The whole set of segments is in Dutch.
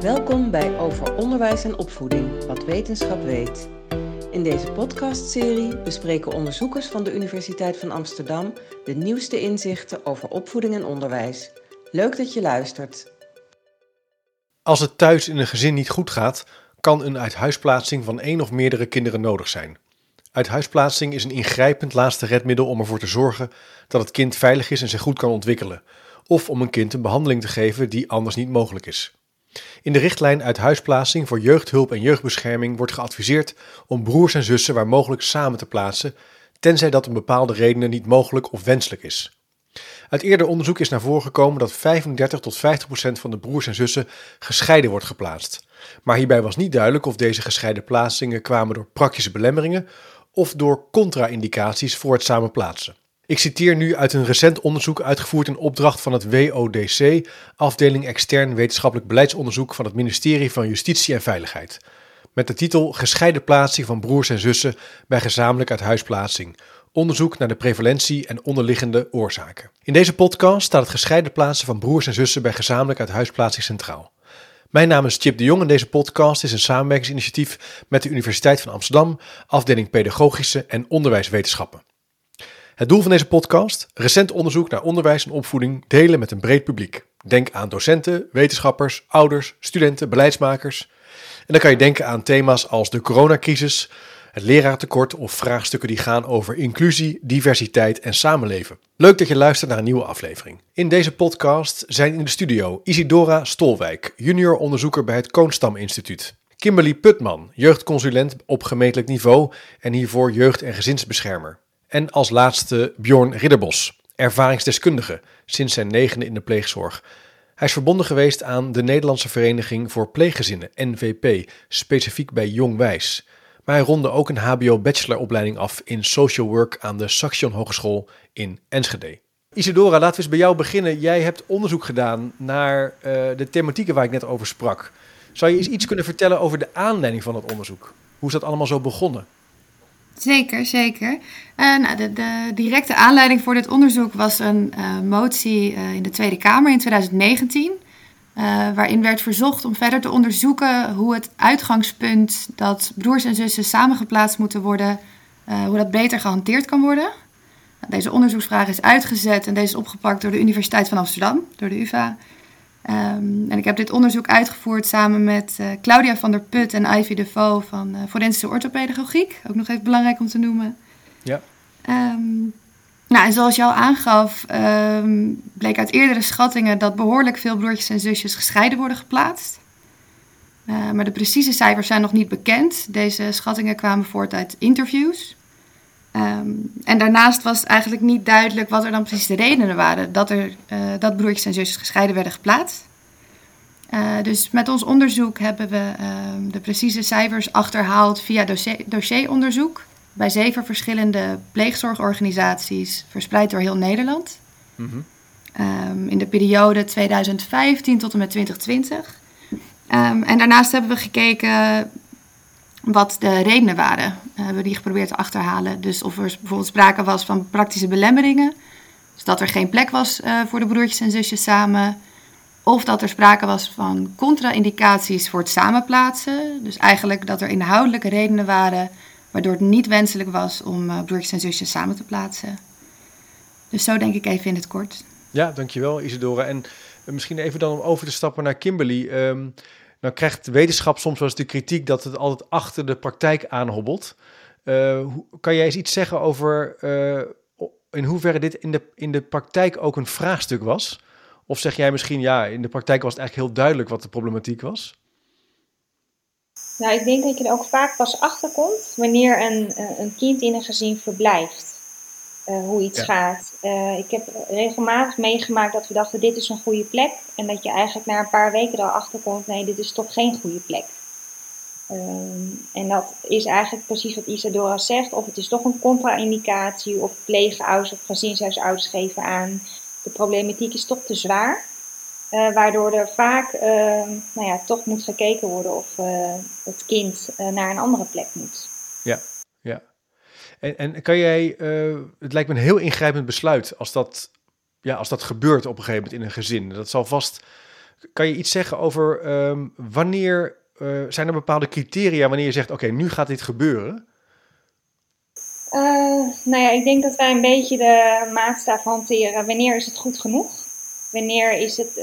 Welkom bij Over Onderwijs en Opvoeding, wat wetenschap weet. In deze podcastserie bespreken onderzoekers van de Universiteit van Amsterdam de nieuwste inzichten over opvoeding en onderwijs. Leuk dat je luistert. Als het thuis in een gezin niet goed gaat, kan een uithuisplaatsing van één of meerdere kinderen nodig zijn. Uithuisplaatsing is een ingrijpend laatste redmiddel om ervoor te zorgen dat het kind veilig is en zich goed kan ontwikkelen, of om een kind een behandeling te geven die anders niet mogelijk is. In de richtlijn Uithuisplaatsing voor jeugdhulp en jeugdbescherming wordt geadviseerd om broers en zussen waar mogelijk samen te plaatsen, tenzij dat om bepaalde redenen niet mogelijk of wenselijk is. Uit eerder onderzoek is naar voren gekomen dat 35 tot 50 procent van de broers en zussen gescheiden wordt geplaatst. Maar hierbij was niet duidelijk of deze gescheiden plaatsingen kwamen door praktische belemmeringen of door contra-indicaties voor het samen plaatsen. Ik citeer nu uit een recent onderzoek uitgevoerd in opdracht van het WODC, afdeling extern wetenschappelijk beleidsonderzoek van het ministerie van Justitie en Veiligheid. Met de titel Gescheiden plaatsing van broers en zussen bij gezamenlijk uithuisplaatsing. Onderzoek naar de prevalentie en onderliggende oorzaken. In deze podcast staat het gescheiden plaatsen van broers en zussen bij gezamenlijk uithuisplaatsing centraal. Mijn naam is Chip de Jong en deze podcast is een samenwerkingsinitiatief met de Universiteit van Amsterdam, afdeling Pedagogische en Onderwijswetenschappen. Het doel van deze podcast: recent onderzoek naar onderwijs en opvoeding delen met een breed publiek. Denk aan docenten, wetenschappers, ouders, studenten, beleidsmakers. En dan kan je denken aan thema's als de coronacrisis, het leraartekort of vraagstukken die gaan over inclusie, diversiteit en samenleven. Leuk dat je luistert naar een nieuwe aflevering. In deze podcast zijn in de studio Isidora Stolwijk, junior onderzoeker bij het Koonstam Instituut. Kimberly Putman, jeugdconsulent op gemeentelijk niveau en hiervoor jeugd- en gezinsbeschermer. En als laatste Bjorn Ridderbos, ervaringsdeskundige sinds zijn negende in de pleegzorg. Hij is verbonden geweest aan de Nederlandse Vereniging voor Pleeggezinnen, NVP, specifiek bij Jong Wijs. Maar hij ronde ook een HBO-bacheloropleiding af in social work aan de Saxion Hogeschool in Enschede. Isidora, laten we eens bij jou beginnen. Jij hebt onderzoek gedaan naar uh, de thematieken waar ik net over sprak. Zou je eens iets kunnen vertellen over de aanleiding van het onderzoek? Hoe is dat allemaal zo begonnen? Zeker, zeker. Uh, nou, de, de, directe aanleiding voor dit onderzoek was een uh, motie uh, in de Tweede Kamer in 2019. waarin werd verzocht om verder te onderzoeken hoe het uitgangspunt dat broers en zussen samengeplaatst moeten worden, hoe dat beter gehanteerd kan worden. Deze onderzoeksvraag is uitgezet en deze is opgepakt door de Universiteit van Amsterdam, door de UvA. Um, en ik heb dit onderzoek uitgevoerd samen met uh, Claudia van der Put en Ivy Defoe van uh, Forensische Orthopedagogiek. Ook nog even belangrijk om te noemen. Ja. Um, nou, en zoals je al aangaf, um, bleek uit eerdere schattingen dat behoorlijk veel broertjes en zusjes gescheiden worden geplaatst. Uh, maar de precieze cijfers zijn nog niet bekend. Deze schattingen kwamen voort uit interviews. Um, en daarnaast was eigenlijk niet duidelijk wat er dan precies de redenen waren dat, er, uh, dat broertjes en zusjes gescheiden werden geplaatst. Uh, dus met ons onderzoek hebben we uh, de precieze cijfers achterhaald via dossier, dossieronderzoek bij zeven verschillende pleegzorgorganisaties verspreid door heel Nederland. Mm -hmm. um, in de periode 2015 tot en met 2020. Um, en daarnaast hebben we gekeken wat de redenen waren. Hebben we die geprobeerd te achterhalen. Dus of er bijvoorbeeld sprake was van praktische belemmeringen. Dus dat er geen plek was uh, voor de broertjes en zusjes samen. Of dat er sprake was van contra-indicaties voor het samenplaatsen. Dus eigenlijk dat er inhoudelijke redenen waren waardoor het niet wenselijk was om uh, broertjes en zusjes samen te plaatsen. Dus zo denk ik even in het kort. Ja, dankjewel Isidora. En misschien even dan om over te stappen naar Kimberly. Um, nou krijgt wetenschap soms wel eens de kritiek dat het altijd achter de praktijk aanhobbelt. Uh, kan jij eens iets zeggen over uh, in hoeverre dit in de, in de praktijk ook een vraagstuk was? Of zeg jij misschien, ja, in de praktijk was het eigenlijk heel duidelijk wat de problematiek was? Nou, ik denk dat je er ook vaak pas achterkomt wanneer een, een kind in een gezin verblijft. Uh, hoe iets ja. gaat. Uh, ik heb regelmatig meegemaakt dat we dachten: dit is een goede plek. En dat je eigenlijk na een paar weken al achterkomt: nee, dit is toch geen goede plek. Uh, en dat is eigenlijk precies wat Isadora zegt: of het is toch een contra-indicatie, of pleegouders of gezinshuisouders geven aan. De problematiek is toch te zwaar. Uh, waardoor er vaak nou ja, toch moet gekeken worden of het kind naar een andere plek moet. Ja. En, en kan jij, uh, het lijkt me een heel ingrijpend besluit als dat, ja, als dat gebeurt op een gegeven moment in een gezin. Dat zal vast Kan je iets zeggen over ehm, wanneer uh, zijn er bepaalde criteria wanneer je zegt: oké, nu gaat dit gebeuren? Uh, nou ja, ik denk dat wij een beetje de maatstaf hanteren. Wanneer is het goed genoeg? Wanneer is het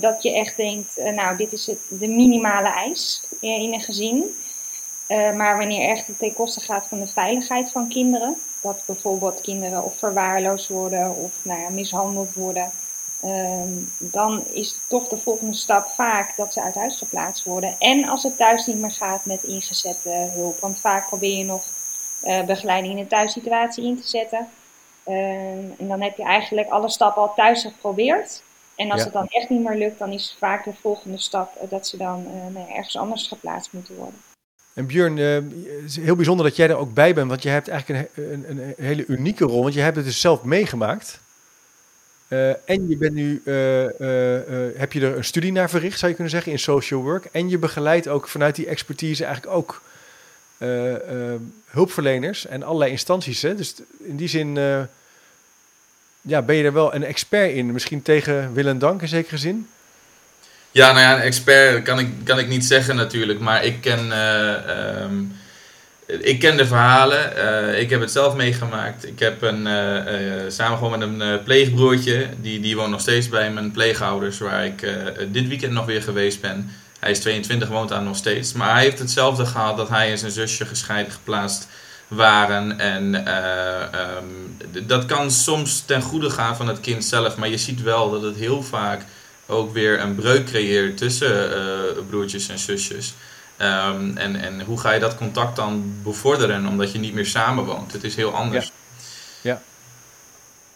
dat je echt denkt: nou, dit is het, de minimale eis in een gezin. Maar wanneer echt het ten koste gaat van de veiligheid van kinderen. Dat bijvoorbeeld kinderen of verwaarloosd worden of nou ja, mishandeld worden. Ehm, dan is toch de volgende stap vaak dat ze uit huis geplaatst worden. En als het thuis niet meer gaat met ingezette hulp. Want vaak probeer je nog uh, begeleiding in de thuissituatie in te zetten. Ehm, en dan heb je eigenlijk alle stappen al thuis geprobeerd. En als het dan echt niet meer lukt, dan is vaak de volgende stap eh, dat ze dan uh, ergens anders geplaatst moeten worden. En Björn, het is heel bijzonder dat jij er ook bij bent, want je hebt eigenlijk een, een, een hele unieke rol, want je hebt het dus zelf meegemaakt. Uh, en je bent nu, uh, heb je er een studie naar verricht, zou je kunnen zeggen, in social work. En je begeleidt ook vanuit die expertise eigenlijk ook hulpverleners en allerlei instanties. Hè? Dus in die zin ja, ben je er wel een expert in. Misschien tegen wil en dank in zekere zin. Ja, nou ja, een expert kan ik, kan ik niet zeggen natuurlijk. Maar ik ken... Um, ik ken de verhalen. Uh, ik heb het zelf meegemaakt. Ik heb een, uh, samen gewoon met een pleegbroertje. Die, die woont nog steeds bij mijn pleegouders. Waar ik dit weekend nog weer geweest ben. Hij is 22, woont daar nog steeds. Maar hij heeft hetzelfde gehad dat hij en zijn zusje gescheiden geplaatst waren. En um, dat kan soms ten goede gaan van het kind zelf. Maar je ziet wel dat het heel vaak ook weer een breuk creëert tussen broertjes en zusjes. Um, en, en hoe ga je dat contact dan bevorderen omdat je niet meer samenwoont? Het is heel anders. Ja. ja.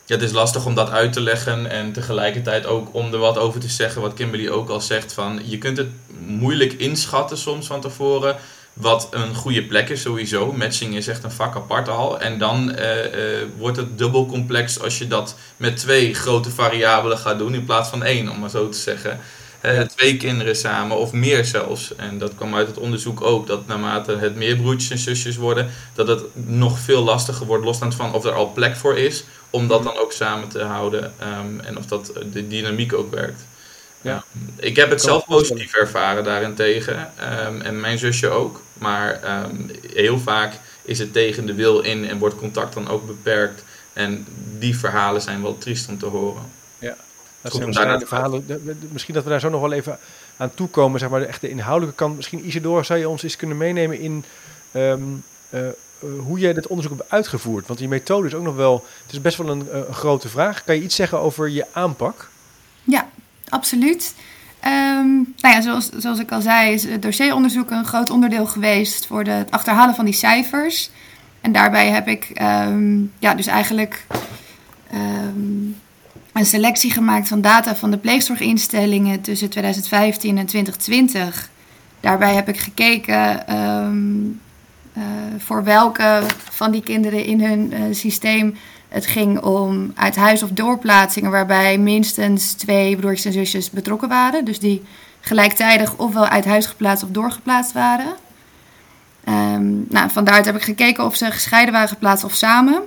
ja. het is lastig om dat uit te leggen en tegelijkertijd ook om er wat over te zeggen, wat Kimberly ook al zegt. Van, je kunt het moeilijk inschatten soms van tevoren wat een goede plek is sowieso. Matching is echt een vak apart al. En dan uh, uh, wordt het dubbel complex als je dat met twee grote variabelen gaat doen in plaats van één, om maar zo te zeggen. Uh, twee kinderen samen of meer zelfs. En dat kwam uit het onderzoek ook, dat naarmate het meer broertjes en zusjes worden, dat het nog veel lastiger wordt, losstaand van of er al plek voor is, om dat dan ook samen te houden um, en of dat de dynamiek ook werkt. Ja. Um, ik heb het zelf positief ervaren daarentegen um, en mijn zusje ook, maar heel vaak is het tegen de wil in en wordt contact dan ook beperkt. En die verhalen zijn wel triest om te horen. Ja. Dat zijn de verhalen. Misschien dat we daar zo nog wel even aan toekomen, zeg maar, de echte inhoudelijke kant. Misschien Isidore, zou je ons eens kunnen meenemen in um, uh, hoe jij dit onderzoek hebt uitgevoerd? Want die methode is ook nog wel, het is best wel een, uh, een grote vraag. Kan je iets zeggen over je aanpak? Ja, absoluut. Um, nou ja, zoals, zoals ik al zei, is het dossieronderzoek een groot onderdeel geweest voor de, het achterhalen van die cijfers. En daarbij heb ik um, ja, dus eigenlijk um, een selectie gemaakt van data van de pleegzorginstellingen tussen 2015 en 2020. Daarbij heb ik gekeken uh, voor welke van die kinderen in hun uh, systeem het ging om uit huis of doorplaatsingen, waarbij minstens twee broertjes en zusjes betrokken waren. Dus die gelijktijdig ofwel uit huis geplaatst of doorgeplaatst waren. Um, nou, vandaar heb ik gekeken of ze gescheiden waren geplaatst of samen.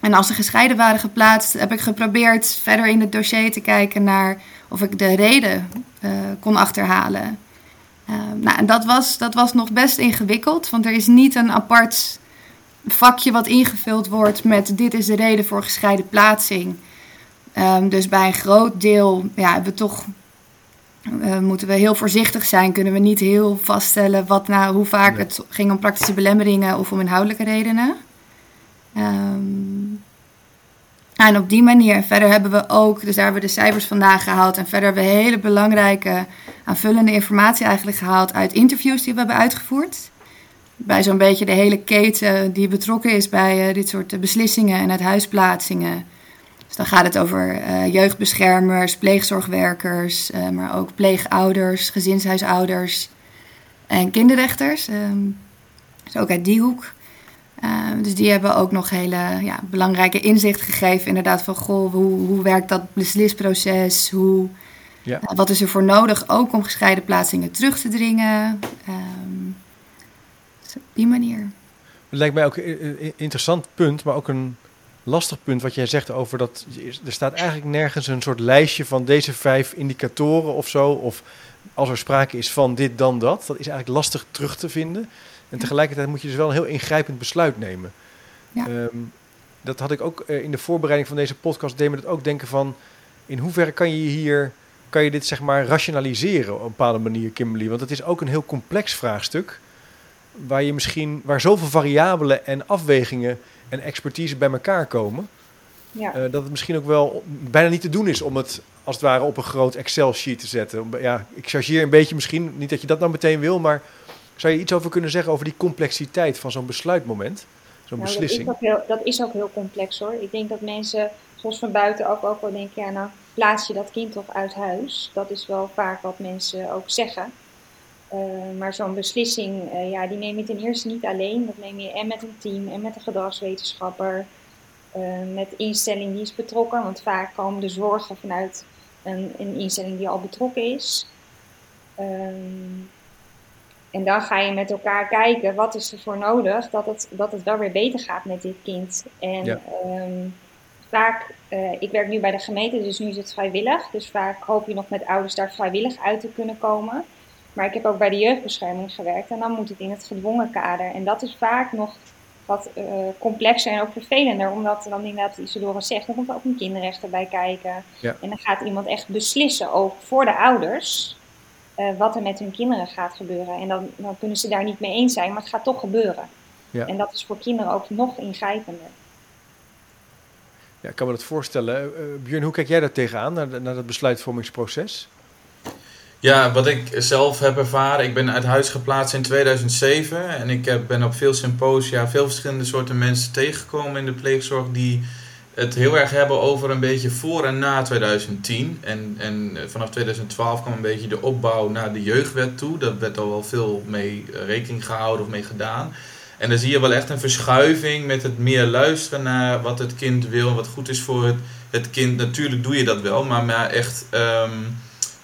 En als ze gescheiden waren geplaatst, heb ik geprobeerd verder in het dossier te kijken naar of ik de reden uh, kon achterhalen. Uh, nou, en dat was, dat was nog best ingewikkeld, want er is niet een apart vakje wat ingevuld wordt met dit is de reden voor gescheiden plaatsing. Um, dus bij een groot deel ja, hebben we toch, uh, moeten we heel voorzichtig zijn. Kunnen we niet heel vaststellen wat nou, hoe vaak het ging om praktische belemmeringen of om inhoudelijke redenen. Um, en op die manier, verder hebben we ook, dus daar hebben we de cijfers vandaan gehaald. En verder hebben we hele belangrijke aanvullende informatie eigenlijk gehaald uit interviews die we hebben uitgevoerd. Bij zo'n beetje de hele keten die betrokken is bij uh, dit soort beslissingen en uithuisplaatsingen. Dus dan gaat het over uh, jeugdbeschermers, pleegzorgwerkers, maar ook pleegouders, gezinshuisouders en kinderrechters. Um, dus ook uit die hoek. Uh, dus die hebben ook nog hele ja, belangrijke inzicht gegeven. Inderdaad, van goh, hoe, hoe werkt dat beslisproces? Hoe, ja. wat is er voor nodig ook om gescheiden plaatsingen terug te dringen? Um, op die manier. Het lijkt mij ook een interessant punt, maar ook een lastig punt wat jij zegt over dat. Er staat eigenlijk nergens een soort lijstje van deze vijf indicatoren of zo. Of als er sprake is van dit, dan dat. Dat is eigenlijk lastig terug te vinden. En tegelijkertijd moet je dus wel een heel ingrijpend besluit nemen. Ja. Ehm, dat had ik ook eh, in de voorbereiding van deze podcast. deed me dat ook denken van. In hoeverre kan je hier. Kan je dit zeg maar rationaliseren op een bepaalde manier, Kimberly? Want het is ook een heel complex vraagstuk. Waar je misschien. waar zoveel variabelen en afwegingen en expertise bij elkaar komen. Ja. Uh, dat het misschien ook wel bijna niet te doen is om het als het ware op een groot Excel-sheet te zetten. Ja, ik chargeer een beetje misschien, niet dat je dat nou meteen wil, maar zou je iets over kunnen zeggen over die complexiteit van zo'n besluitmoment, zo'n nou, beslissing? Dat is, ook heel, dat is ook heel complex hoor. Ik denk dat mensen, zoals van buiten ook, ook wel denken, ja nou plaats je dat kind toch uit huis. Dat is wel vaak wat mensen ook zeggen. Uh, maar zo'n beslissing, uh, ja, die neem je ten eerste niet alleen. Dat neem je en met een team en met een gedragswetenschapper. Uh, met instelling die is betrokken. Want vaak komen de zorgen vanuit een, een instelling die al betrokken is. Um, en dan ga je met elkaar kijken wat is er voor nodig dat het, dat het wel weer beter gaat met dit kind. En ja. um, vaak, ik werk nu bij de gemeente, dus nu is het vrijwillig. Dus vaak hoop je nog met ouders daar vrijwillig uit te kunnen komen. Maar ik heb ook bij de jeugdbescherming gewerkt en dan moet het in het gedwongen kader. En dat is vaak nog wat uh, complexer en ook vervelender, omdat dan inderdaad Isidore zegt, er komt ook een kinderrechter bij kijken. Ja. En dan gaat iemand echt beslissen ook voor de ouders uh, wat er met hun kinderen gaat gebeuren. En dan, dan, kunnen ze daar niet mee eens zijn, maar het gaat toch gebeuren. Ja. En dat is voor kinderen ook nog ingrijpender. Ja, ik kan me dat voorstellen. Uh, Björn, hoe kijk jij daar tegenaan, naar, naar dat besluitvormingsproces? Ja, wat ik zelf heb ervaren, ik ben uit huis geplaatst in 2007 en ik heb, ben op veel symposia veel verschillende soorten mensen tegengekomen in de pleegzorg die het heel erg hebben over een beetje voor en na 2010. En, en vanaf 2012 kwam een beetje de opbouw naar de jeugdwet toe. Dat werd al wel veel mee rekening gehouden of mee gedaan. En dan zie je wel echt een verschuiving met het meer luisteren naar wat het kind wil, wat goed is voor het, het kind. Natuurlijk doe je dat wel, maar, maar echt um,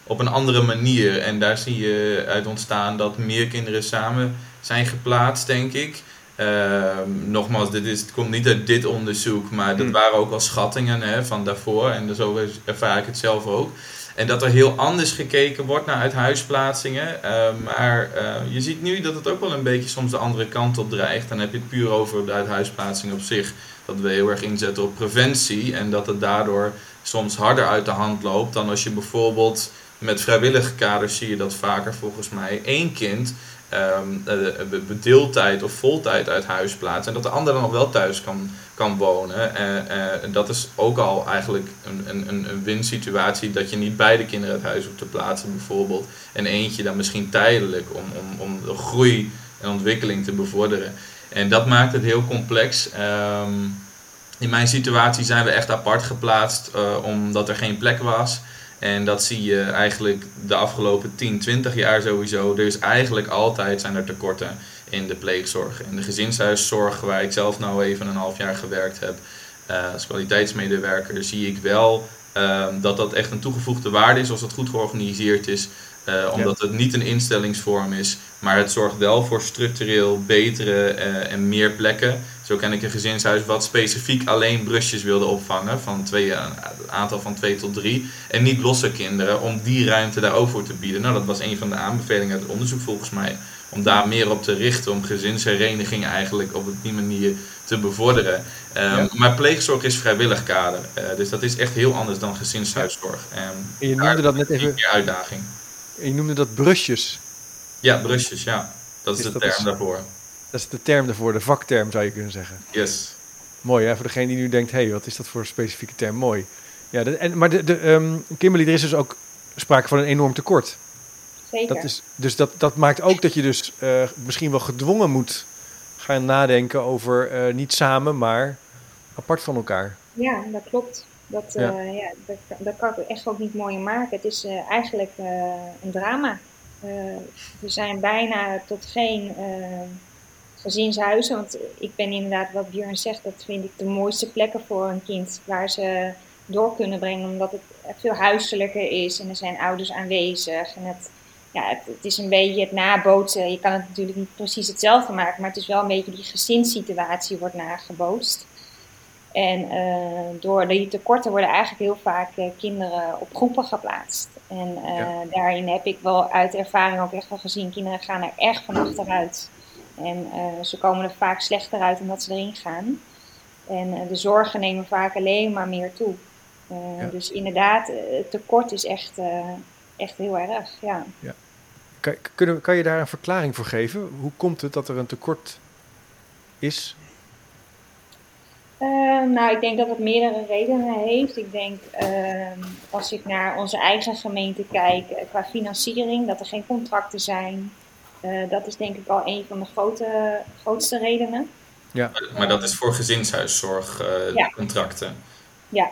op een andere manier. En daar zie je uit ontstaan dat meer kinderen samen zijn geplaatst, denk ik. Ehm, nogmaals, dit is, het komt niet uit dit onderzoek, maar dat hmm. waren ook al schattingen hè, van daarvoor. En zo ervaar ik het zelf ook. En dat er heel anders gekeken wordt naar uithuisplaatsingen. Uh, maar uh, je ziet nu dat het ook wel een beetje soms de andere kant op dreigt. Dan heb je het puur over de uithuisplaatsing op zich. Dat we heel erg inzetten op preventie. En dat het daardoor soms harder uit de hand loopt dan als je bijvoorbeeld met vrijwillige kaders zie je dat vaker volgens mij één kind um, deeltijd of voltijd uit huis plaatsen. En dat de ander dan nog wel thuis kan, kan wonen. Uh, dat is ook al eigenlijk een, een, een win-situatie. Dat je niet beide kinderen uit huis hoeft te plaatsen bijvoorbeeld. En eentje dan misschien tijdelijk om, om, om de groei en ontwikkeling te bevorderen. En dat maakt het heel complex. Um, in mijn situatie zijn we echt apart geplaatst omdat er geen plek was. En dat zie je eigenlijk de afgelopen 10, 20 jaar sowieso. Is eigenlijk altijd zijn er tekorten in de pleegzorg. In de gezinshuiszorg, waar ik zelf nou even een half jaar gewerkt heb, uh, als kwaliteitsmedewerker, zie ik wel um, dat dat echt een toegevoegde waarde is als het goed georganiseerd is. Uh, omdat het niet een instellingsvorm is, maar het zorgt wel voor structureel betere uh, en meer plekken. Zo ken ik een gezinshuis wat specifiek alleen brusjes wilde opvangen, van twee, een aantal van twee tot drie. En niet losse kinderen, om die ruimte daar ook voor te bieden. Nou, dat was een van de aanbevelingen uit het onderzoek volgens mij. Om daar meer op te richten, om gezinshereniging eigenlijk op die manier te bevorderen. Um, Maar pleegzorg is vrijwillig kader. Uh, dus dat is echt heel anders dan gezinshuiszorg. Um, je noemde dat net even. Een uitdaging. Je noemde dat brusjes. Ja, brusjes, ja. Dat is, de term daarvoor. Dat is de term daarvoor, de vakterm zou je kunnen zeggen. Yes. Mooi, hè? voor degene die nu denkt, hé, hey, wat is dat voor een specifieke term? Mooi. Ja, de, en, maar de, de, um, Kimberly, er is dus ook sprake van een enorm tekort. Zeker. Dat is, dus dat, dat maakt ook dat je dus uh, misschien wel gedwongen moet gaan nadenken over uh, niet samen, maar apart van elkaar. Ja, dat klopt. Dat, uh, ja. ja dat, dat, kan ik echt ook niet mooier maken. Het is eigenlijk een drama. we zijn bijna tot geen gezinshuizen. Want ik ben inderdaad, wat Björn zegt, dat vind ik de mooiste plekken voor een kind. Waar ze door kunnen brengen, omdat het veel huiselijker is en er zijn ouders aanwezig. En het, ja, het, het, is een beetje het nabootsen. Je kan het natuurlijk niet precies hetzelfde maken, maar het is wel een beetje die gezinssituatie wordt nagebootst. En door die tekorten worden eigenlijk heel vaak kinderen op groepen geplaatst. En daarin heb ik wel uit ervaring ook echt wel gezien, kinderen gaan er echt van achteruit. En ze komen er vaak slechter uit omdat ze erin gaan. En de zorgen nemen vaak alleen maar meer toe. Dus inderdaad, het tekort is echt, echt heel erg. Ja. ja. Kan, kunnen, kan je daar een verklaring voor geven? Hoe komt het dat er een tekort is? Ehm, nou, ik denk dat het meerdere redenen heeft. Ik denk, uh, als ik naar onze eigen gemeente kijk, eh, qua financiering, dat er geen contracten zijn. Uh, dat is denk ik al een van de grote, grootste redenen. Ja. Maar dat is voor gezinshuiszorgcontracten. ja,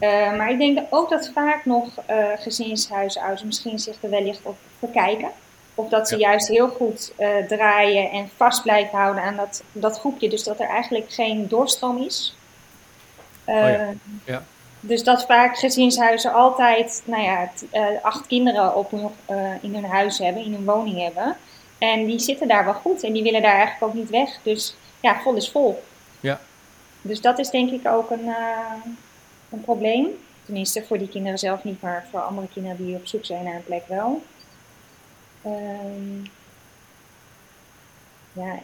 uh, maar ik denk ook dat vaak nog uh, gezinshuisouders misschien zich er wellicht op verkijken. Of dat ze juist heel goed uh, draaien en vast blijven houden aan dat, dat groepje. Dus dat er eigenlijk geen doorstroom is. Oh ja. Ja. Dus dat vaak gezinshuizen altijd nou ja, acht kinderen op hun, in hun huis hebben, in hun woning hebben. En die zitten daar wel goed en die willen daar eigenlijk ook niet weg. Dus ja, vol is vol. Ja. Dus dat is denk ik ook een, een probleem. Tenminste, voor die kinderen zelf niet, maar voor andere kinderen die op zoek zijn naar een plek wel. Um, ja.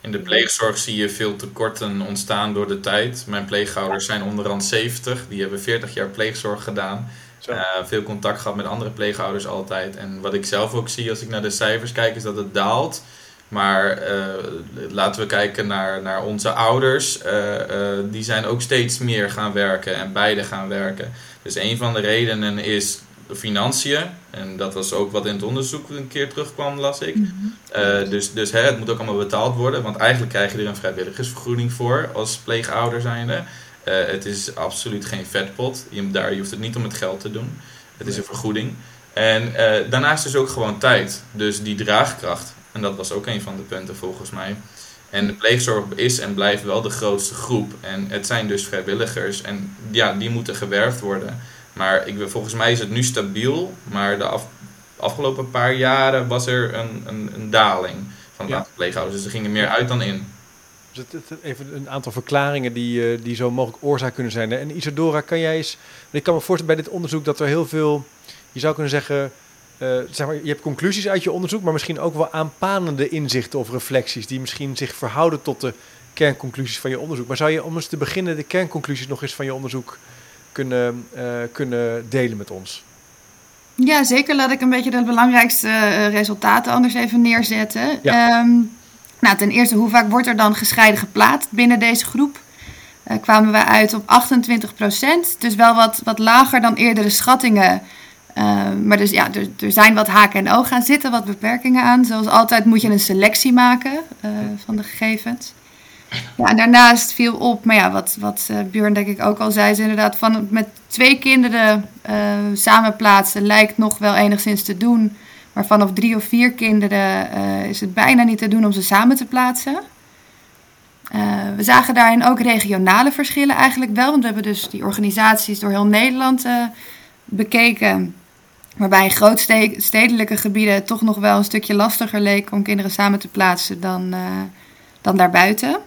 In de pleegzorg zie je veel tekorten ontstaan door de tijd. Mijn pleegouders zijn onderhand 70, die hebben 40 jaar pleegzorg gedaan. Uh, veel contact gehad met andere pleegouders altijd. En wat ik zelf ook zie als ik naar de cijfers kijk, is dat het daalt. Maar uh, laten we kijken naar, naar onze ouders. Uh, uh, die zijn ook steeds meer gaan werken en beide gaan werken. Dus een van de redenen is financiën. En dat was ook wat in het onderzoek een keer terugkwam, las ik. Mm dus dus hè, het moet ook allemaal betaald worden. Want eigenlijk krijg je er een vrijwilligersvergoeding voor als pleegouder zijnde. het is absoluut geen vetpot. Je, daar, je hoeft het niet om het geld te doen. Het is een vergoeding. En daarnaast is ook gewoon tijd. Dus die draagkracht. En dat was ook een van de punten volgens mij. En de pleegzorg is en blijft wel de grootste groep. En het zijn dus vrijwilligers. En ja, die moeten gewerfd worden. Maar ik, volgens mij is het nu stabiel. Maar de afgelopen paar jaren was er een, een, een daling van de ja. pleeghouders. Dus er gingen meer uit dan in. Dus het, even een aantal verklaringen die, uh, die zo mogelijk oorzaak kunnen zijn. En Isadora, kan jij eens... Ik kan me voorstellen bij dit onderzoek dat er heel veel... Je zou kunnen zeggen uh, zeg maar, je hebt conclusies uit je onderzoek, maar misschien ook wel aanpanende inzichten of reflecties die misschien zich verhouden tot de kernconclusies van je onderzoek. Maar zou je om eens te beginnen de kernconclusies nog eens van je onderzoek kunnen, uh, kunnen delen met ons? Ja, zeker. Laat ik een beetje de belangrijkste uh, resultaten anders even neerzetten. Ja. Um, nou, ten eerste, hoe vaak wordt er dan gescheiden geplaatst binnen deze groep? kwamen we uit op 28 procent. Dus wel wat, wat lager dan eerdere schattingen uh, maar dus ja, er, er, zijn wat haken en ogen aan zitten, wat beperkingen aan. Zoals altijd moet je een selectie maken uh, van de gegevens. Ja, en daarnaast viel op, maar ja, wat, wat uh, Björn denk ik ook al zei, is inderdaad van met twee kinderen samen plaatsen lijkt nog wel enigszins te doen. Maar vanaf drie of vier kinderen is het bijna niet te doen om ze samen te plaatsen. we zagen daarin ook regionale verschillen eigenlijk wel, want we hebben dus die organisaties door heel Nederland bekeken. Waarbij in grootstedelijke gebieden toch nog wel een stukje lastiger leek om kinderen samen te plaatsen dan, uh, dan daarbuiten.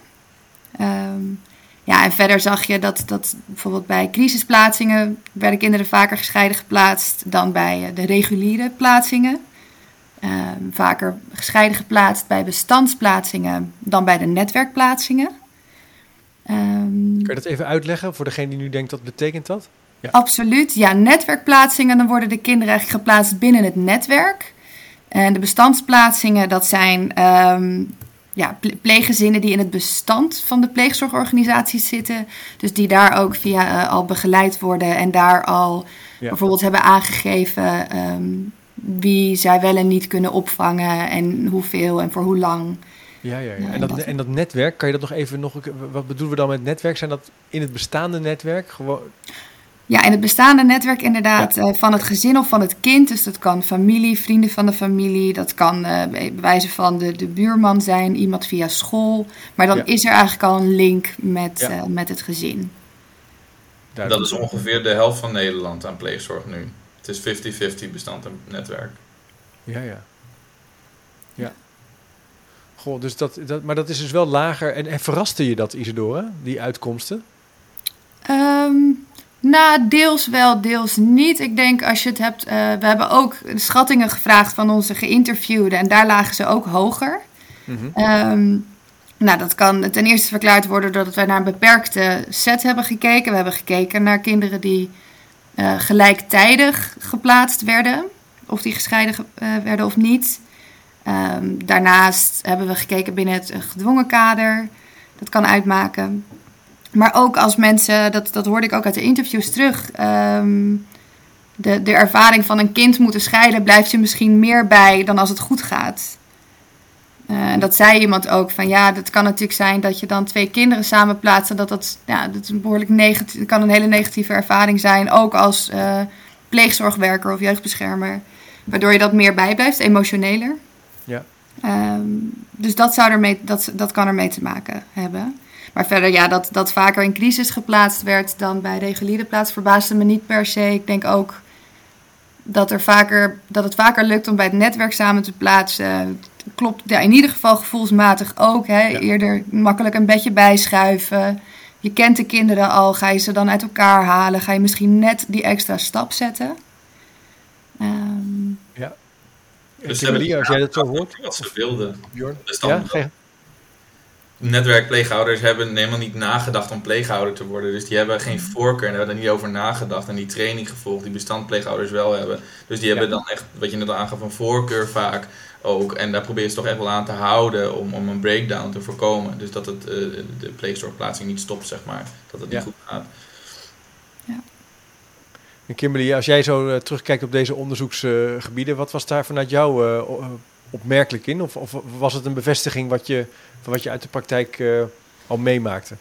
Um, ja, en verder zag je dat, dat bijvoorbeeld bij crisisplaatsingen werden kinderen vaker gescheiden geplaatst dan bij de reguliere plaatsingen. Um, vaker gescheiden geplaatst bij bestandsplaatsingen dan bij de netwerkplaatsingen. Um, Kun je dat even uitleggen voor degene die nu denkt, wat betekent dat? Absoluut. Ja, netwerkplaatsingen, dan worden de kinderen geplaatst binnen het netwerk. En de bestandsplaatsingen, dat zijn um, ja, pleeggezinnen die in het bestand van de pleegzorgorganisaties zitten. Dus die daar ook via uh, al begeleid worden en daar al bijvoorbeeld hebben aangegeven um, wie zij wel en niet kunnen opvangen en hoeveel en voor hoe lang. Ja, ja, ja. En, dat, en dat netwerk, kan je dat nog even nog. Wat bedoelen we dan met netwerk? Zijn dat in het bestaande netwerk? Gewoon. Ja, en het bestaande netwerk inderdaad uh, van het gezin of van het kind. Dus dat kan familie, vrienden van de familie. Dat kan uh, bij wijze van de, de buurman zijn, iemand via school. Maar dan is er eigenlijk al een link met, ja. uh, met het gezin. Dat is ongeveer de helft van Nederland aan pleegzorg nu. Het is 50-50 bestand en netwerk. Ja, ja. Ja. Goh, dus dat, dat, maar dat is dus wel lager. En, en verraste je dat, Isidore, die uitkomsten? Um, nou, deels wel, deels niet. Ik denk als je het hebt. Uh, we hebben ook schattingen gevraagd van onze geïnterviewden. En daar lagen ze ook hoger. Mm -hmm. um, nou, dat kan ten eerste verklaard worden doordat wij naar een beperkte set hebben gekeken. We hebben gekeken naar kinderen die uh, gelijktijdig geplaatst werden. Of die gescheiden uh, werden of niet. Um, daarnaast hebben we gekeken binnen het gedwongen kader. Dat kan uitmaken. Maar ook als mensen, dat, dat hoorde ik ook uit de interviews terug. Um, de, de ervaring van een kind moeten scheiden blijft je misschien meer bij dan als het goed gaat. Uh, en dat zei iemand ook van ja, dat kan natuurlijk zijn dat je dan twee kinderen samen plaatst. En dat dat, ja, dat is een behoorlijk negatief, kan een hele negatieve ervaring zijn. Ook als uh, pleegzorgwerker of jeugdbeschermer. Waardoor je dat meer bijblijft, emotioneler. Ja. Um, dus dat, zou ermee, dat, dat kan ermee te maken hebben. Maar verder, ja, dat, dat vaker in crisis geplaatst werd dan bij reguliere plaats verbaasde me niet per se. Ik denk ook dat, er vaker, dat het vaker lukt om bij het netwerk samen te plaatsen. Klopt ja, in ieder geval gevoelsmatig ook. Hè? Ja. Eerder makkelijk een bedje bijschuiven. Je kent de kinderen al. Ga je ze dan uit elkaar halen? Ga je misschien net die extra stap zetten? Um, ja. Dus ze hebben als jij dat zo hoort. Wat ze wilden. Bjorn? Dus dan, ja, geen... netwerkpleegouders hebben helemaal niet nagedacht om pleegouder te worden. Dus die hebben geen voorkeur en hebben er niet over nagedacht. En die training gevolgd die bestandpleegouders wel hebben. Dus die hebben Ja. dan echt, wat je net al aangaf, een voorkeur vaak ook. En daar probeer je ze toch echt wel aan te houden om, om een breakdown te voorkomen. Dus dat het, eh, de pleegzorgplaatsing niet stopt, zeg maar. Dat het Ja. niet goed gaat. En Kimberly, als jij zo eh, terugkijkt op deze onderzoeksgebieden, wat was daar vanuit jou eh, opmerkelijk in? Of, of was het een bevestiging wat je, van wat je uit de praktijk eh, al meemaakte?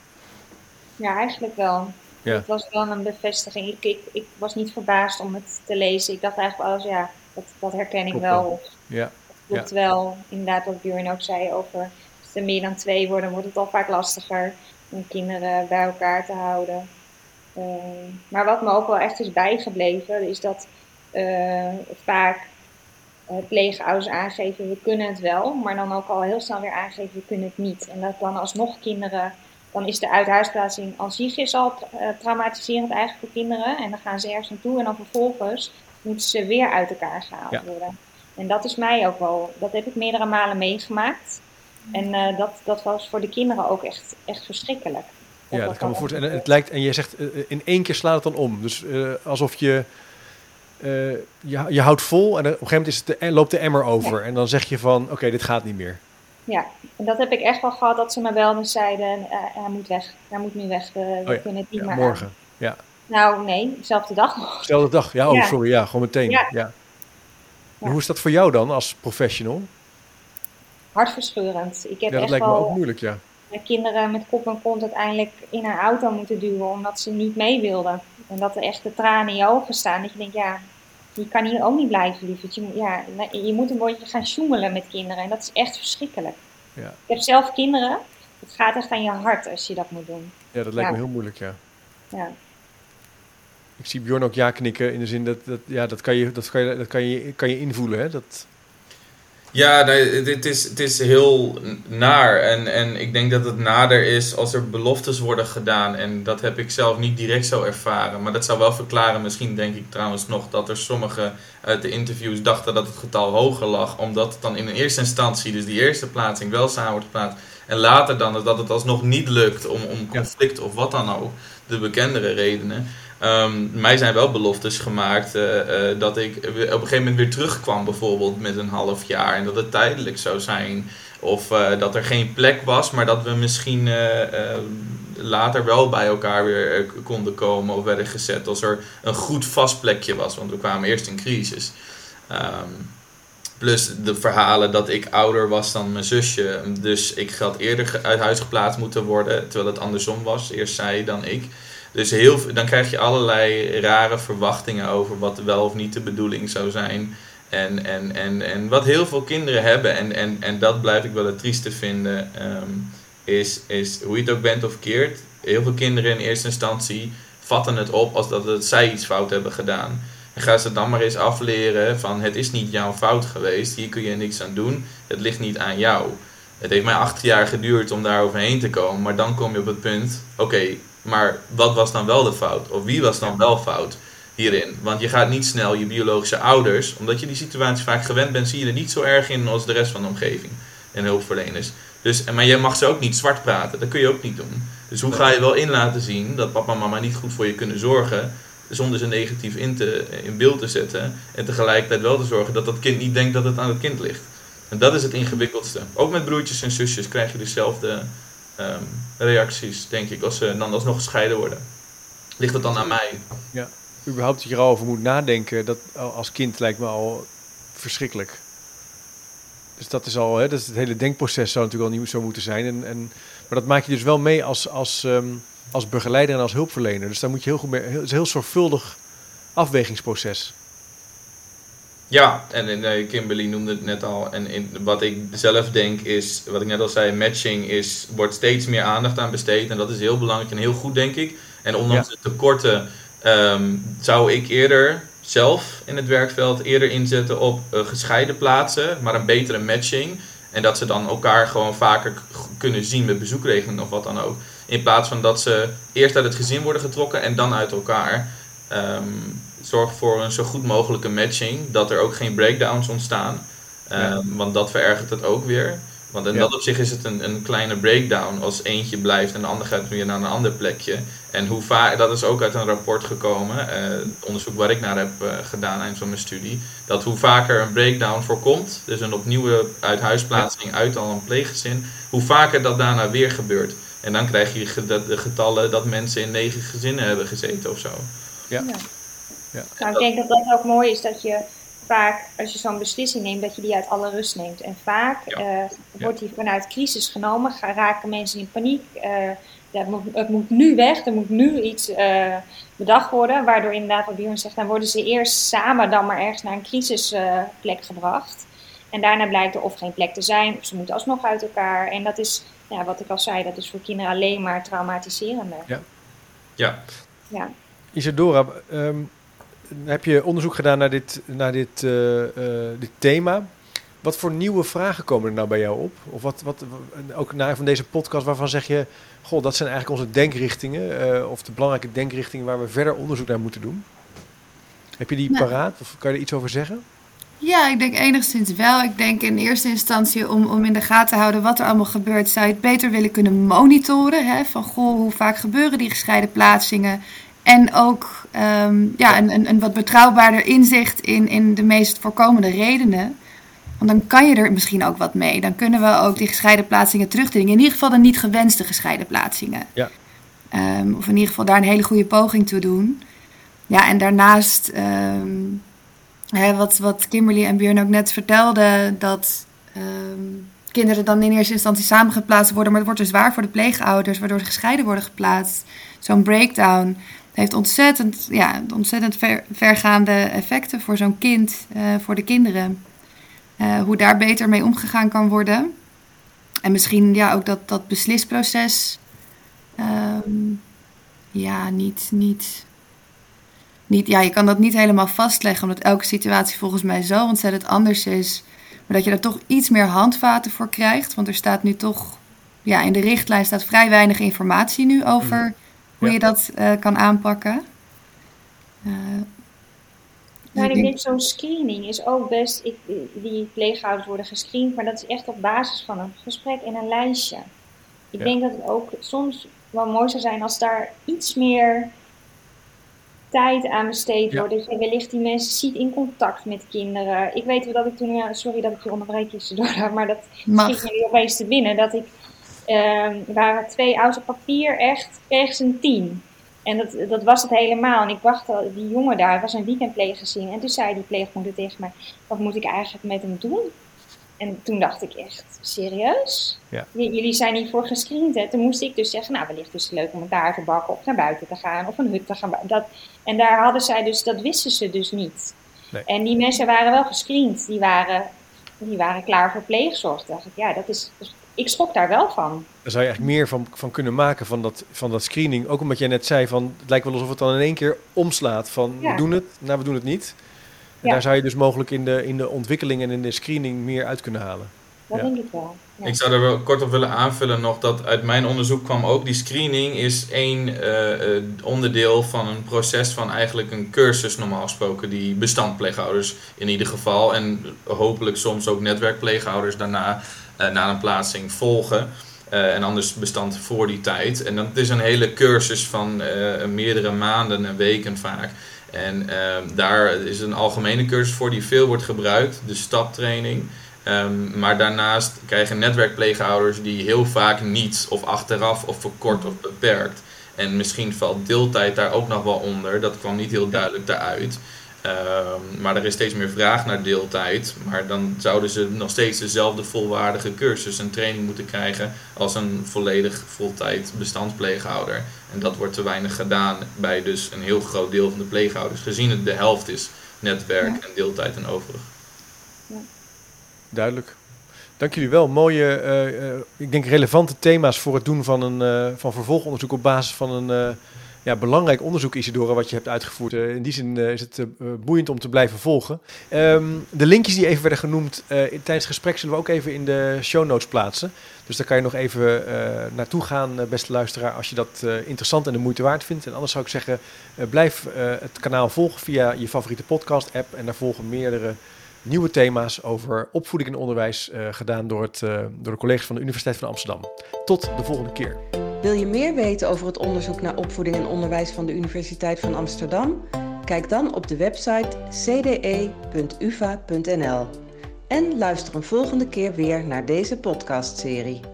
Ja, eigenlijk wel. Ja. Het was wel een bevestiging. Ik, ik, ik was niet verbaasd om het te lezen. Ik dacht eigenlijk eens, ja, dat, dat herken ik wel. Ja, klopt wel. Inderdaad, wat Björn ook zei over als er meer dan twee worden, wordt het al vaak lastiger om kinderen bij elkaar te houden. Eh, maar wat me ook wel echt is bijgebleven, is dat eh, vaak pleegouders aangeven, we kunnen het wel, maar dan ook al heel snel weer aangeven, we kunnen het niet. En dat dan alsnog kinderen, dan is de uithuisplaatsing aan zich is al tra- eh, traumatiserend eigenlijk voor kinderen. En dan gaan ze ergens naartoe en dan vervolgens moeten ze weer uit elkaar gehaald Ja. worden. En dat is mij ook wel, dat heb ik meerdere malen meegemaakt. En eh, dat, dat was voor de kinderen ook echt, echt verschrikkelijk. ja, dat kan me voorstellen. En het lijkt, en je zegt, eh, in één keer slaat het dan om. Dus eh, alsof je, eh, je, je houdt vol en op een gegeven moment is het de, loopt de emmer over. En dan zeg je van, oké, dit gaat niet meer. Ja, en dat heb ik echt wel gehad dat ze me belden en zeiden, eh, hij moet weg, hij moet nu weg, we, Oh ja, kunnen het niet Ja, meer morgen. aan. Ja. Nou nee, dezelfde dag nog. Dezelfde dag. Ja, oh, sorry. Ja, gewoon meteen. Ja. En. Hoe is dat voor jou dan als professional? Hartverscheurend. Ik heb Ja, dat echt lijkt me wel ook moeilijk, ja. eh, kinderen met kop en kont uiteindelijk in een auto moeten duwen omdat ze niet mee wilden. En dat er echt de tranen in je ogen staan. Dat je denkt, ja, je kan hier ook niet blijven, lieverd. Je, moet- ja, je moet een beetje gaan sjoemelen met kinderen. En dat is echt verschrikkelijk. Ja. Ik heb zelf kinderen. Het gaat echt aan je hart als je dat moet doen. Ja, dat lijkt Ja. me heel moeilijk, ja. Ja. Ik zie Bjorn ook ja knikken in de zin dat, dat ja, dat kan je, dat kan je, dat kan je, kan je invoelen, hè? Dat, Ja, nee, het is, het is heel naar. En, en ik denk dat het nader is als er beloftes worden gedaan. En dat heb ik zelf niet direct zo ervaren. Maar dat zou wel verklaren, misschien denk ik trouwens nog, dat er sommigen uit de interviews dachten dat het getal hoger lag. Omdat het dan in eerste instantie, dus die eerste plaatsing, wel samen wordt geplaatst. En later dan dat het alsnog niet lukt om, om conflict of wat dan ook. De bekendere redenen. Ehm, mij zijn wel beloftes gemaakt eh, eh, dat ik op een gegeven moment weer terugkwam, bijvoorbeeld met een half jaar. En dat het tijdelijk zou zijn. Of eh, dat er geen plek was, maar dat we misschien later wel bij elkaar weer konden komen of werden gezet. Als er een goed vast plekje was, want we kwamen eerst in crisis. Ehm, plus de verhalen dat ik ouder was dan mijn zusje. Dus ik had eerder uit huis geplaatst moeten worden, terwijl het andersom was. Eerst zij, dan ik. Dus heel, dan krijg je allerlei rare verwachtingen over wat wel of niet de bedoeling zou zijn. En, en, en, en wat heel veel kinderen hebben, en, en, en dat blijf ik wel het trieste vinden, ehm, is, is hoe je het ook bent of keert. Heel veel kinderen in eerste instantie vatten het op als dat het zij iets fout hebben gedaan. En ga ze dan maar eens afleren van het is niet jouw fout geweest, hier kun je niks aan doen, het ligt niet aan jou. Het heeft mij acht jaar geduurd om daar overheen te komen. Maar dan kom je op het punt, oké, maar wat was dan wel de fout? Of wie was dan wel fout hierin? Want je gaat niet snel je biologische ouders, omdat je die situatie vaak gewend bent, zie je er niet zo erg in als de rest van de omgeving en hulpverleners. Dus, maar je mag ze ook niet zwart praten, dat kun je ook niet doen. Dus hoe ga je wel in laten zien dat papa en mama niet goed voor je kunnen zorgen, zonder ze negatief in, te, in beeld te zetten. En tegelijkertijd wel te zorgen dat dat kind niet denkt dat het aan het kind ligt. En dat is het ingewikkeldste. Ook met broertjes en zusjes krijg je dezelfde ehm, reacties, denk ik, als ze dan alsnog gescheiden worden. Ligt het dan aan mij? Ja, überhaupt dat je erover moet nadenken, dat als kind lijkt me al verschrikkelijk. Dus dat is al, hè, dat is het hele denkproces zou natuurlijk al niet zo moeten zijn. En, en, maar dat maak je dus wel mee als, als, ehm, als begeleider en als hulpverlener. Dus daar moet je heel goed mee, het is een heel zorgvuldig afwegingsproces. Ja, en, en Kimberly noemde het net al. En in, wat ik zelf denk is, wat ik net al zei, matching is, wordt steeds meer aandacht aan besteed. En dat is heel belangrijk en heel goed, denk ik. En ondanks de tekorten ehm, zou ik eerder zelf in het werkveld eerder inzetten op uh, gescheiden plaatsen, maar een betere matching. En dat ze dan elkaar gewoon vaker kunnen zien met bezoekregeling of wat dan ook. In plaats van dat ze eerst uit het gezin worden getrokken en dan uit elkaar. Um, zorg voor een zo goed mogelijke matching. Dat er ook geen breakdowns ontstaan. Um, Want dat verergert het ook weer. Want in dat opzicht is het een, een kleine breakdown als eentje blijft en de ander gaat weer naar een ander plekje. En hoe vaak, dat is ook uit een rapport gekomen, uh, onderzoek waar ik naar heb uh, gedaan eind van mijn studie, dat hoe vaker een breakdown voorkomt, dus een opnieuw uithuisplaatsing uit al een pleeggezin, hoe vaker dat daarna weer gebeurt. En dan krijg je de getallen dat mensen in negen gezinnen hebben gezeten of zo. Ja. ja. Ja. Nou, ik denk dat dat ook mooi is dat je vaak, als je zo'n beslissing neemt, dat je die uit alle rust neemt. En vaak uh, wordt die vanuit crisis genomen, gaan, raken mensen in paniek. Uh, ja, het, moet, nu weg, er moet nu iets uh, bedacht worden. Waardoor inderdaad, wat Björn zegt, dan worden ze eerst samen dan maar ergens naar een crisisplek gebracht. En daarna blijkt er of geen plek te zijn, of ze moeten alsnog uit elkaar. En dat is, ja, wat ik al zei, dat is voor kinderen alleen maar traumatiserender. Ja. Ja. ja. Isadora, um, heb je onderzoek gedaan naar dit, naar dit, uh, uh, dit thema. Wat voor nieuwe vragen komen er nou bij jou op? Of wat, wat ook naar van deze podcast waarvan zeg je, goh, dat zijn eigenlijk onze denkrichtingen, uh, of de belangrijke denkrichtingen waar we verder onderzoek naar moeten doen? Heb je die nou. paraat of kan je er iets over zeggen? Ja, ik denk enigszins wel. Ik denk in eerste instantie om, om in de gaten te houden wat er allemaal gebeurt, zou je het beter willen kunnen monitoren. Hè? Van goh, hoe vaak gebeuren die gescheiden plaatsingen? En ook um, ja, een, een, een, wat betrouwbaarder inzicht in, in de meest voorkomende redenen. Want dan kan je er misschien ook wat mee. Dan kunnen we ook die gescheiden plaatsingen terugdringen. In ieder geval de niet gewenste gescheiden plaatsingen. Ja. Um, of in ieder geval daar een hele goede poging toe doen. Ja, en daarnaast, um, hè, wat, wat Kimberly en Björn ook net vertelden, dat kinderen dan in eerste instantie samengeplaatst worden, maar het wordt dus zwaar voor de pleegouders, waardoor ze gescheiden worden geplaatst. Zo'n breakdown heeft ontzettend, ja, ontzettend ver, vergaande effecten voor zo'n kind, uh, voor de kinderen. Uh, hoe daar beter mee omgegaan kan worden. En misschien ja, ook dat, dat beslisproces. Um, ja, niet, niet, niet. Ja, je kan dat niet helemaal vastleggen, omdat elke situatie volgens mij zo ontzettend anders is. Maar dat je er toch iets meer handvaten voor krijgt. Want er staat nu toch. Ja, in de richtlijn staat vrij weinig informatie nu over. Hoe je dat uh, kan aanpakken. Uh, nou, ik denk zo'n screening is ook best, ik, die pleegouders worden gescreend, maar dat is echt op basis van een gesprek en een lijstje. Ik ja. denk dat het ook soms wel mooi zou zijn als daar iets meer tijd aan besteed ja. wordt. Dat je wellicht die mensen ziet in contact met kinderen. Ik weet wel dat ik toen, ja, sorry dat ik je onderbreek tussendoor, maar dat schiet me opeens te binnen. Dat ik uh, waren twee oude papier echt, kreeg ze een tien. En dat, dat was het helemaal. En ik wachtte, die jongen daar, was een weekendpleeggezin. En toen zei die pleegmoeder tegen mij, wat moet ik eigenlijk met hem doen? En toen dacht ik echt, serieus? Ja. Jullie zijn hiervoor gescreend, hè? Toen moest ik dus zeggen, nou, wellicht is het leuk om een taart te bakken of naar buiten te gaan of een hut te gaan dat, En daar hadden zij dus, dat wisten ze dus niet. Nee. En die mensen waren wel gescreend. Die waren, die waren klaar voor pleegzorg. Dacht ik, ja, dat is, ik schrok daar wel van. Daar zou je eigenlijk meer van, van kunnen maken van dat, van dat screening. Ook omdat jij net zei van het lijkt wel alsof het dan in één keer omslaat van ja. we doen het, nou we doen het niet. En Ja. daar zou je dus mogelijk in de, in de ontwikkeling en in de screening meer uit kunnen halen. Dat Ja. denk ik wel. Ja. Ik zou er wel kort op willen aanvullen nog dat uit mijn onderzoek kwam ook die screening is één eh, eh, onderdeel van een proces van eigenlijk een cursus normaal gesproken die bestandpleeghouders in ieder geval en hopelijk soms ook netwerkpleeghouders daarna na een plaatsing volgen. Eh, en anders bestand voor die tijd. En dat is een hele cursus van eh, meerdere maanden en weken vaak. En ehm, daar is een algemene cursus voor die veel wordt gebruikt, de staptraining. Ehm, maar daarnaast krijgen netwerkpleegouders die heel vaak niet, of achteraf, of verkort of beperkt. En misschien valt deeltijd daar ook nog wel onder. Dat kwam niet heel duidelijk daaruit. Ehm, maar er is steeds meer vraag naar deeltijd. Maar dan zouden ze nog steeds dezelfde volwaardige cursus en training moeten krijgen als een volledig voltijd bestandspleeghouder. En dat wordt te weinig gedaan bij dus een heel groot deel van de pleeghouders, gezien het de helft is netwerk en deeltijd en overig. Duidelijk. Dank jullie wel. Mooie, eh, eh, ik denk relevante thema's voor het doen van een eh, van vervolgonderzoek op basis van een eh, ja, belangrijk onderzoek, Isidora, wat je hebt uitgevoerd. Eh, in die zin eh, is het eh, boeiend om te blijven volgen. Ehm, de linkjes die even werden genoemd tijdens het gesprek zullen we ook even in de show notes plaatsen. Dus daar kan je nog even naartoe gaan, beste luisteraar, als je dat interessant en de moeite waard vindt. En anders zou ik zeggen, blijf het kanaal volgen via je favoriete podcast-app. En daar volgen meerdere nieuwe thema's over opvoeding en onderwijs eh, gedaan door, het, eh, door de collega's van de Universiteit van Amsterdam. Tot de volgende keer. Wil je meer weten over het onderzoek naar opvoeding en onderwijs van de Universiteit van Amsterdam? Kijk dan op de website cde.uva.nl. En luister een volgende keer weer naar deze podcastserie.